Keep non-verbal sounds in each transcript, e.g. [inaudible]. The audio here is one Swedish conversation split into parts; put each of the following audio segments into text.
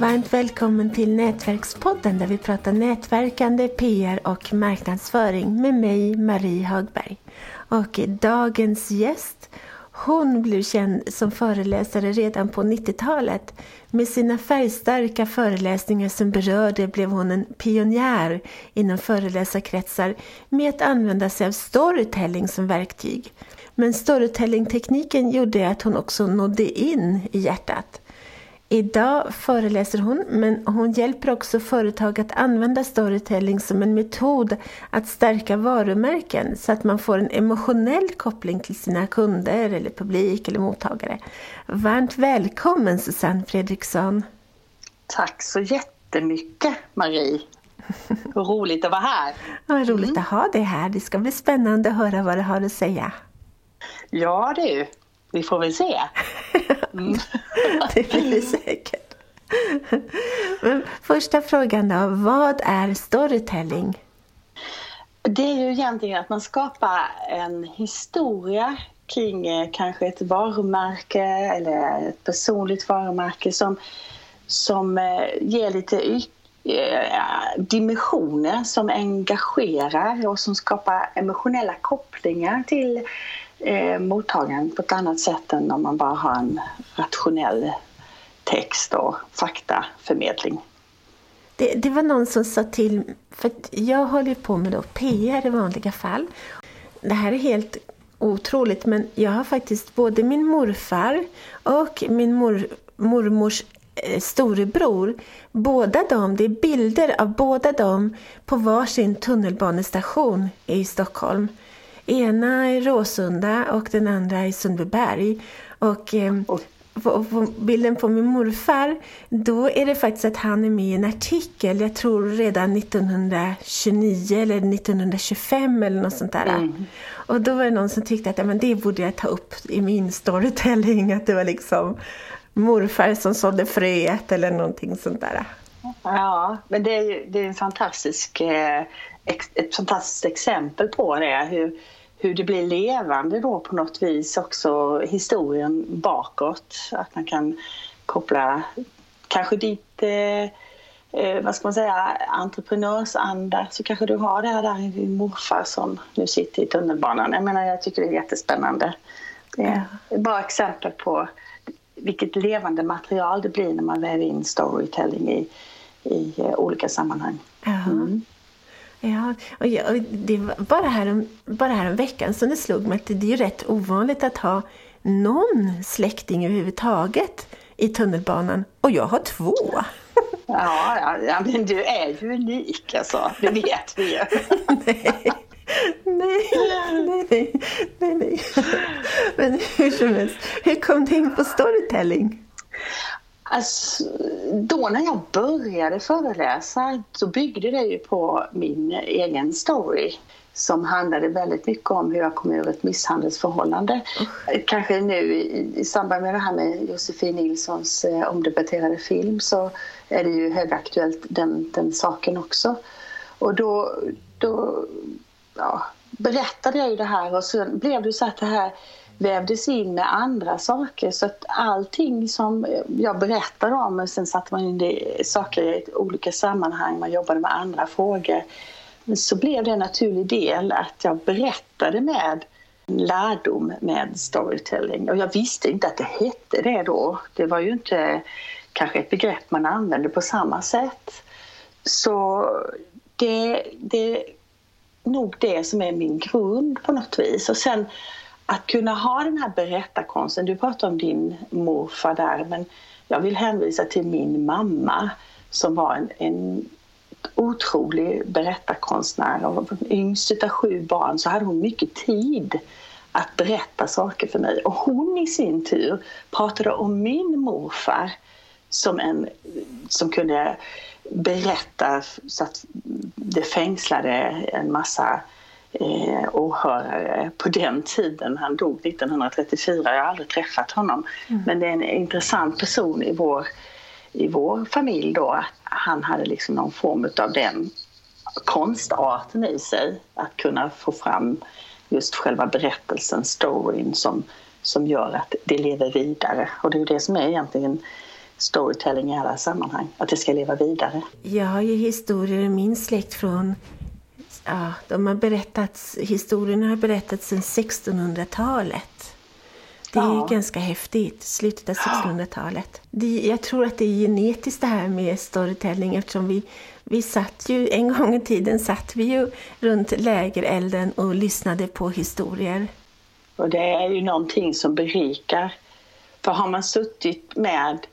Varmt välkommen till Nätverkspodden där vi pratar nätverkande, PR och marknadsföring med mig, Marie Hagberg. Och dagens gäst, hon blev känd som föreläsare redan på 90-talet. Med sina färgstarka föreläsningar som berörde blev hon en pionjär inom föreläsarkretsar med att använda sig av storytelling som verktyg. Men storytellingtekniken gjorde att hon också nådde in i hjärtat. Idag föreläser hon, men hon hjälper också företag att använda storytelling som en metod att stärka varumärken så att man får en emotionell koppling till sina kunder eller publik eller mottagare. Varmt välkommen Susanne Fredriksson! Tack så jättemycket Marie! Vad roligt att vara här! [laughs] Vad roligt mm. att ha dig här. Det ska bli spännande att höra vad du har att säga. Ja du, vi får väl se. Mm. [laughs] det blir det säkert. Men första frågan då, vad är storytelling? Det är ju egentligen att man skapar en historia kring eh, kanske ett varumärke eller ett personligt varumärke som, som eh, ger lite eh, dimensioner som engagerar och som skapar emotionella kopplingar till eh, mottagaren på ett annat sätt än om man bara har en rationell text och faktaförmedling. Det, det var någon som sa till, för jag håller på med då PR i vanliga fall. Det här är helt otroligt men jag har faktiskt både min morfar och min mor, mormors eh, storebror, båda dem, det är bilder av båda dem på varsin tunnelbanestation i Stockholm. Ena i Råsunda och den andra i Sundbyberg. Och, eh, på, på bilden på min morfar, då är det faktiskt att han är med i en artikel, jag tror redan 1929 eller 1925 eller något sånt där. Mm. Och då var det någon som tyckte att ja, men det borde jag ta upp i min storytelling, att det var liksom morfar som sådde fröet eller någonting sånt där. Ja, men det är ju det är en fantastisk, eh, ett fantastiskt exempel på det, hur, hur det blir levande då på något vis också historien bakåt. Att man kan koppla kanske dit eh, eh, vad ska man säga, entreprenörsanda så kanske du har det här där din morfar som nu sitter i tunnelbanan. Jag menar jag tycker det är jättespännande. Det är bra exempel på vilket levande material det blir när man väver in storytelling i, i uh, olika sammanhang. Mm. Ja, och jag, det var bara här, om, bara veckan som det slog mig att det är ju rätt ovanligt att ha någon släkting överhuvudtaget i tunnelbanan. Och jag har två. [laughs] Ja, ja, ja men du är ju unik alltså. Det vet vi ju. [laughs] nej. Nej, nej, nej, nej, nej. Men hur som helst, hur kom du in på storytelling? Alltså, då när jag började föreläsa så byggde det ju på min egen story som handlade väldigt mycket om hur jag kom ur ett misshandelsförhållande. Mm. Kanske nu i, i, samband med det här med Josefin Nilssons eh, omdebatterade film så är det ju högaktuellt den, den saken också. Och då, då ja, berättade jag ju det här och så blev det så att det här vävdes in med andra saker så att allting som jag berättade om, sen satte man in det, saker i olika sammanhang, man jobbade med andra frågor. Men så blev det en naturlig del att jag berättade med lärdom med storytelling och jag visste inte att det hette det då. Det var ju inte kanske ett begrepp man använde på samma sätt. Så det, det är nog det som är min grund på något vis. Och sen att kunna ha den här berättarkonsten, du pratade om din morfar där men jag vill hänvisa till min mamma som var en, en otrolig berättarkonstnär. Och yngst av sju barn så hade hon mycket tid att berätta saker för mig. Och hon i sin tur pratade om min morfar som en som kunde berätta så att det fängslade en massa eh, åhörare på den tiden. Han dog 1934, jag har aldrig träffat honom. Mm. Men det är en intressant person i vår, i vår familj då. Han hade liksom någon form av den konstarten i sig. Att kunna få fram just själva berättelsen, storyn som, som gör att det lever vidare. Och det är det som är egentligen storytelling i alla sammanhang, att det ska leva vidare. Jag har ju historier i min släkt från Ja, de har berättats, historierna har berättats sedan 1600-talet. Det är ja. ganska häftigt, slutet av 1600-talet. Jag tror att det är genetiskt det här med storytelling eftersom vi, vi satt ju, en gång i tiden satt vi ju runt lägerelden och lyssnade på historier. Och det är ju någonting som berikar. För har man suttit med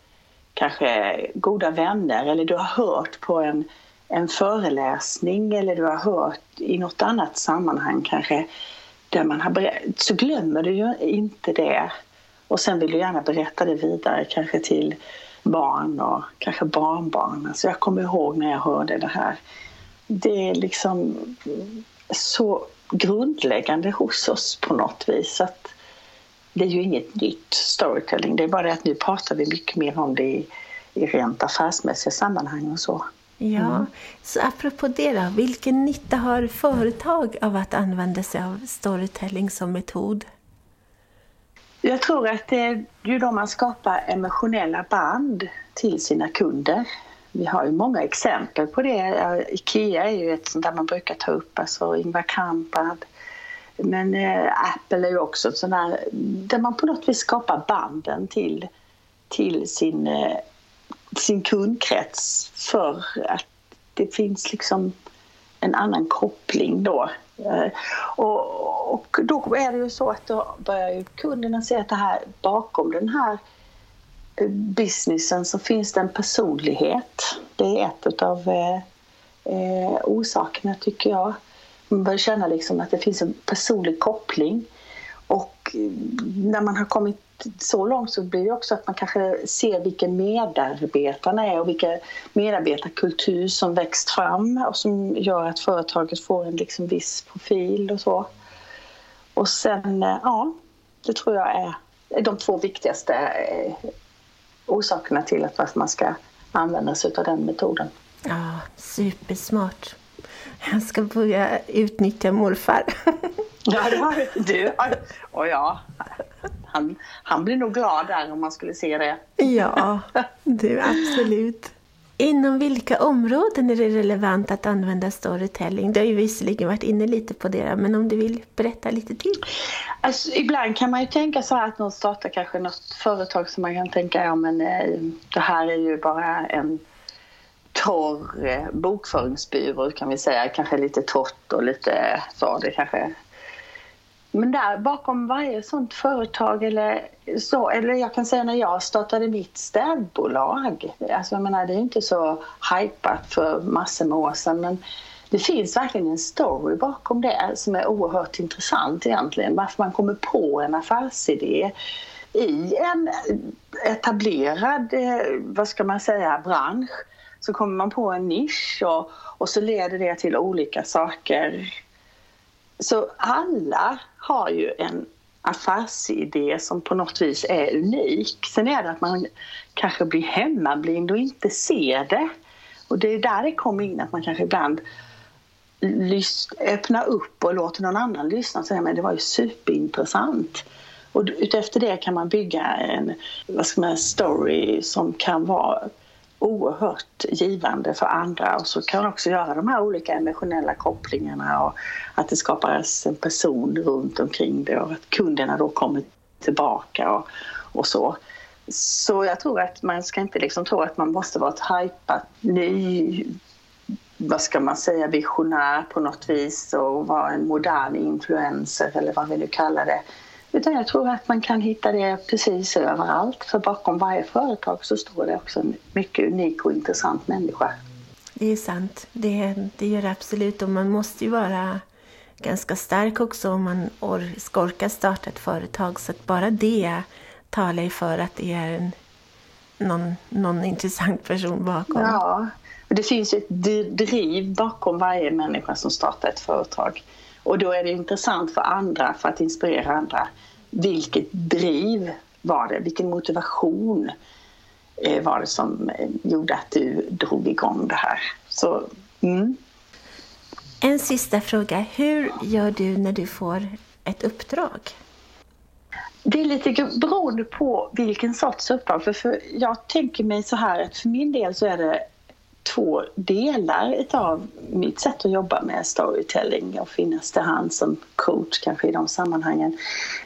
kanske goda vänner eller du har hört på en, en föreläsning eller du har hört i något annat sammanhang kanske där man har så glömmer du ju inte det. Och sen vill du gärna berätta det vidare kanske till barn och kanske barnbarn. Alltså jag kommer ihåg när jag hörde det här. Det är liksom så grundläggande hos oss på något vis. Att det är ju inget nytt storytelling, det är bara det att nu pratar vi mycket mer om det i, i rent affärsmässiga sammanhang och så. Ja, mm. så apropå det då, vilken nytta har företag av att använda sig av storytelling som metod? Jag tror att det är ju då man skapar emotionella band till sina kunder. Vi har ju många exempel på det. Ikea är ju ett sånt där man brukar ta upp, alltså Ingvar Kamprad. Men eh, Apple är ju också ett sånt där där man på något vis skapar banden till, till sin, eh, sin kundkrets för att det finns liksom en annan koppling då. Eh, och, och då är det ju så att då börjar ju kunderna se att det här bakom den här eh, businessen så finns det en personlighet. Det är ett av eh, eh, orsakerna tycker jag. Man börjar känna liksom att det finns en personlig koppling. Och när man har kommit så långt så blir det också att man kanske ser vilka medarbetarna är och vilka medarbetarkultur som växt fram och som gör att företaget får en liksom viss profil och så. Och sen, eh, ja, det tror jag är de två viktigaste eh, orsakerna till att man ska använda sig av den metoden. Ja, supersmart. Jag ska börja utnyttja morfar. Ja, det har du. Och ja, han, han blir nog glad där om man skulle se det. Ja, du absolut. Inom vilka områden är det relevant att använda storytelling? Du har ju visserligen varit inne lite på det, men om du vill berätta lite till? Alltså, ibland kan man ju tänka så här att någon startar kanske något företag som man kan tänka, ja men eh, det här är ju bara en torr eh, bokföringsbyrå kan vi säga, kanske lite torrt och lite så, det kanske men där bakom varje sånt företag eller så, eller jag kan säga när jag startade mitt städbolag, alltså jag menar det är inte så hypat för massor med år sedan men det finns verkligen en story bakom det som är oerhört intressant egentligen. Varför man kommer på en affärsidé i en etablerad, eh, vad ska man säga, bransch så kommer man på en nisch och, och så leder det till olika saker så alla har ju en affärsidé som på något vis är unik. Sen är det att man kanske blir hemmablind och inte ser det. Och det är där det kommer in att man kanske ibland öppnar upp och låter någon annan lyssna och säga men det var ju superintressant. Och utefter det kan man bygga en vad ska man, story som kan vara oerhört givande för andra och så kan man också göra de här olika emotionella kopplingarna och att det skapas en person runt omkring det och att kunderna då kommer tillbaka och, och så. Så jag tror att man ska inte liksom tro att man måste vara ett hajpat ny vad ska man säga, visionär på något vis och vara en modern influencer eller vad vi nu kallar det. Utan jag tror att man kan hitta det precis överallt. För bakom varje företag så står det också en mycket unik och intressant människa. Det är sant. Det, det gör det absolut. Och man måste ju vara ganska stark också om man ska orka starta ett företag. Så att bara det talar ju för att det är en, någon, någon intressant person bakom. Ja, det finns ju ett driv bakom varje människa som startar ett företag. Och då är det intressant för andra, för att inspirera andra. Vilket driv var det? Vilken motivation eh, var det som eh, gjorde att du drog igång det här? Så, mm. En sista fråga. Hur gör du när du får ett uppdrag? Det är lite beroende på vilken sorts uppdrag. För, för jag tänker mig så här att för min del så är det två delar av mitt sätt att jobba med storytelling och finnas till hand som coach kanske i de sammanhangen.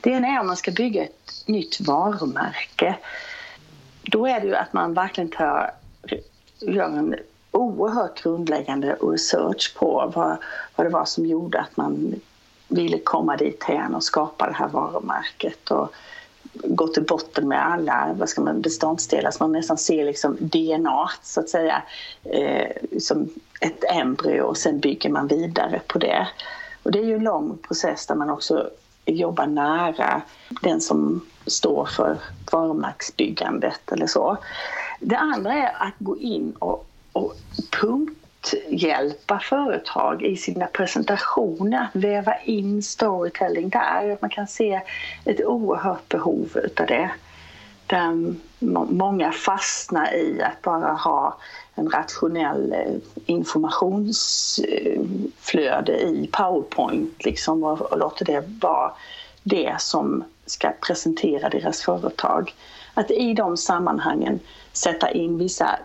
Det ena är om man ska bygga ett nytt varumärke. Då är det ju att man verkligen tar, gör en oerhört grundläggande research på vad, vad det var som gjorde att man ville komma dit och skapa det här varumärket. Och gå till botten med alla vad ska man, beståndsdelar så man nästan ser liksom DNA så att säga eh, som ett embryo och sen bygger man vidare på det. Och det är ju en lång process där man också jobbar nära den som står för varumärkesbyggandet eller så. Det andra är att gå in och, och punkt hjälpa företag i sina presentationer, att väva in storytelling där. Man kan se ett oerhört behov utav det. Där många fastnar i att bara ha en rationell eh, informationsflöde i Powerpoint liksom, och låter det vara det som ska presentera deras företag. Att i de sammanhangen sätta in vissa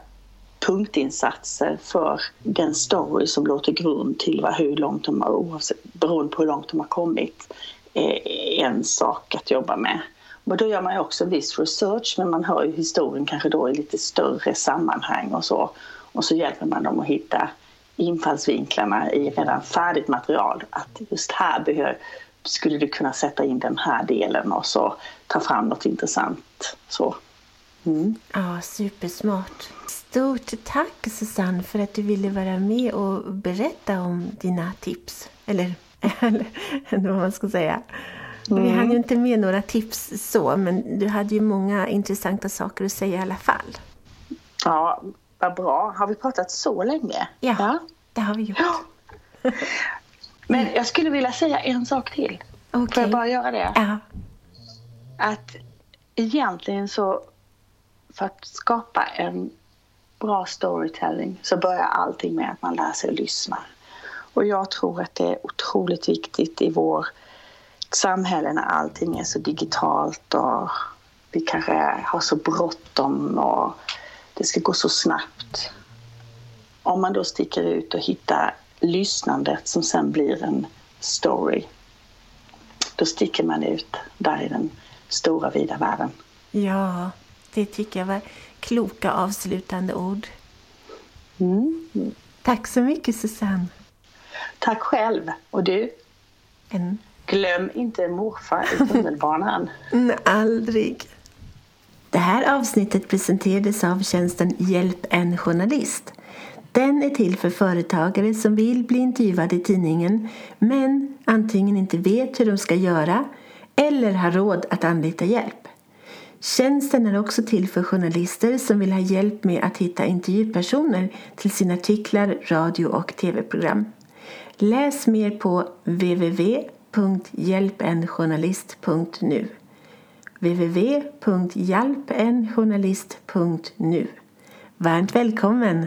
punktinsatser för den story som låg till grund till vad, hur långt de har, beroende på hur långt de har kommit, är en sak att jobba med. Och då gör man ju också viss research men man hör ju historien kanske då i lite större sammanhang och så. Och så hjälper man dem att hitta infallsvinklarna i redan färdigt material. Att just här behöver, skulle du kunna sätta in den här delen och så ta fram något intressant. Så. Mm. Ja, supersmart. Stort tack Susanne för att du ville vara med och berätta om dina tips. Eller, [laughs] eller vad man ska säga. Mm. Vi hann ju inte med några tips så, men du hade ju många intressanta saker att säga i alla fall. Ja, vad bra. Har vi pratat så länge? Ja, ja. det har vi gjort. Ja. Men jag skulle vilja säga en sak till. Okay. Får jag bara göra det? Ja. Att egentligen så för att skapa en bra storytelling så börjar allting med att man lär sig att lyssna. Och jag tror att det är otroligt viktigt i vårt samhälle när allting är så digitalt och vi kanske har så bråttom och det ska gå så snabbt. Om man då sticker ut och hittar lyssnandet som sen blir en story, då sticker man ut där i den stora vida världen. Ja, det tycker jag var kloka avslutande ord. Mm. Tack så mycket Susanne. Tack själv. Och du? En. Glöm inte morfar i tunnelbanan. [laughs] Aldrig. Det här avsnittet presenterades av tjänsten Hjälp en journalist. Den är till för företagare som vill bli intervjuade i tidningen men antingen inte vet hur de ska göra eller har råd att anlita hjälp. Tjänsten är också till för journalister som vill ha hjälp med att hitta intervjupersoner till sina artiklar, radio och tv-program. Läs mer på www.hjälpenjournalist.nu www.hjälpenjournalist.nu Varmt välkommen!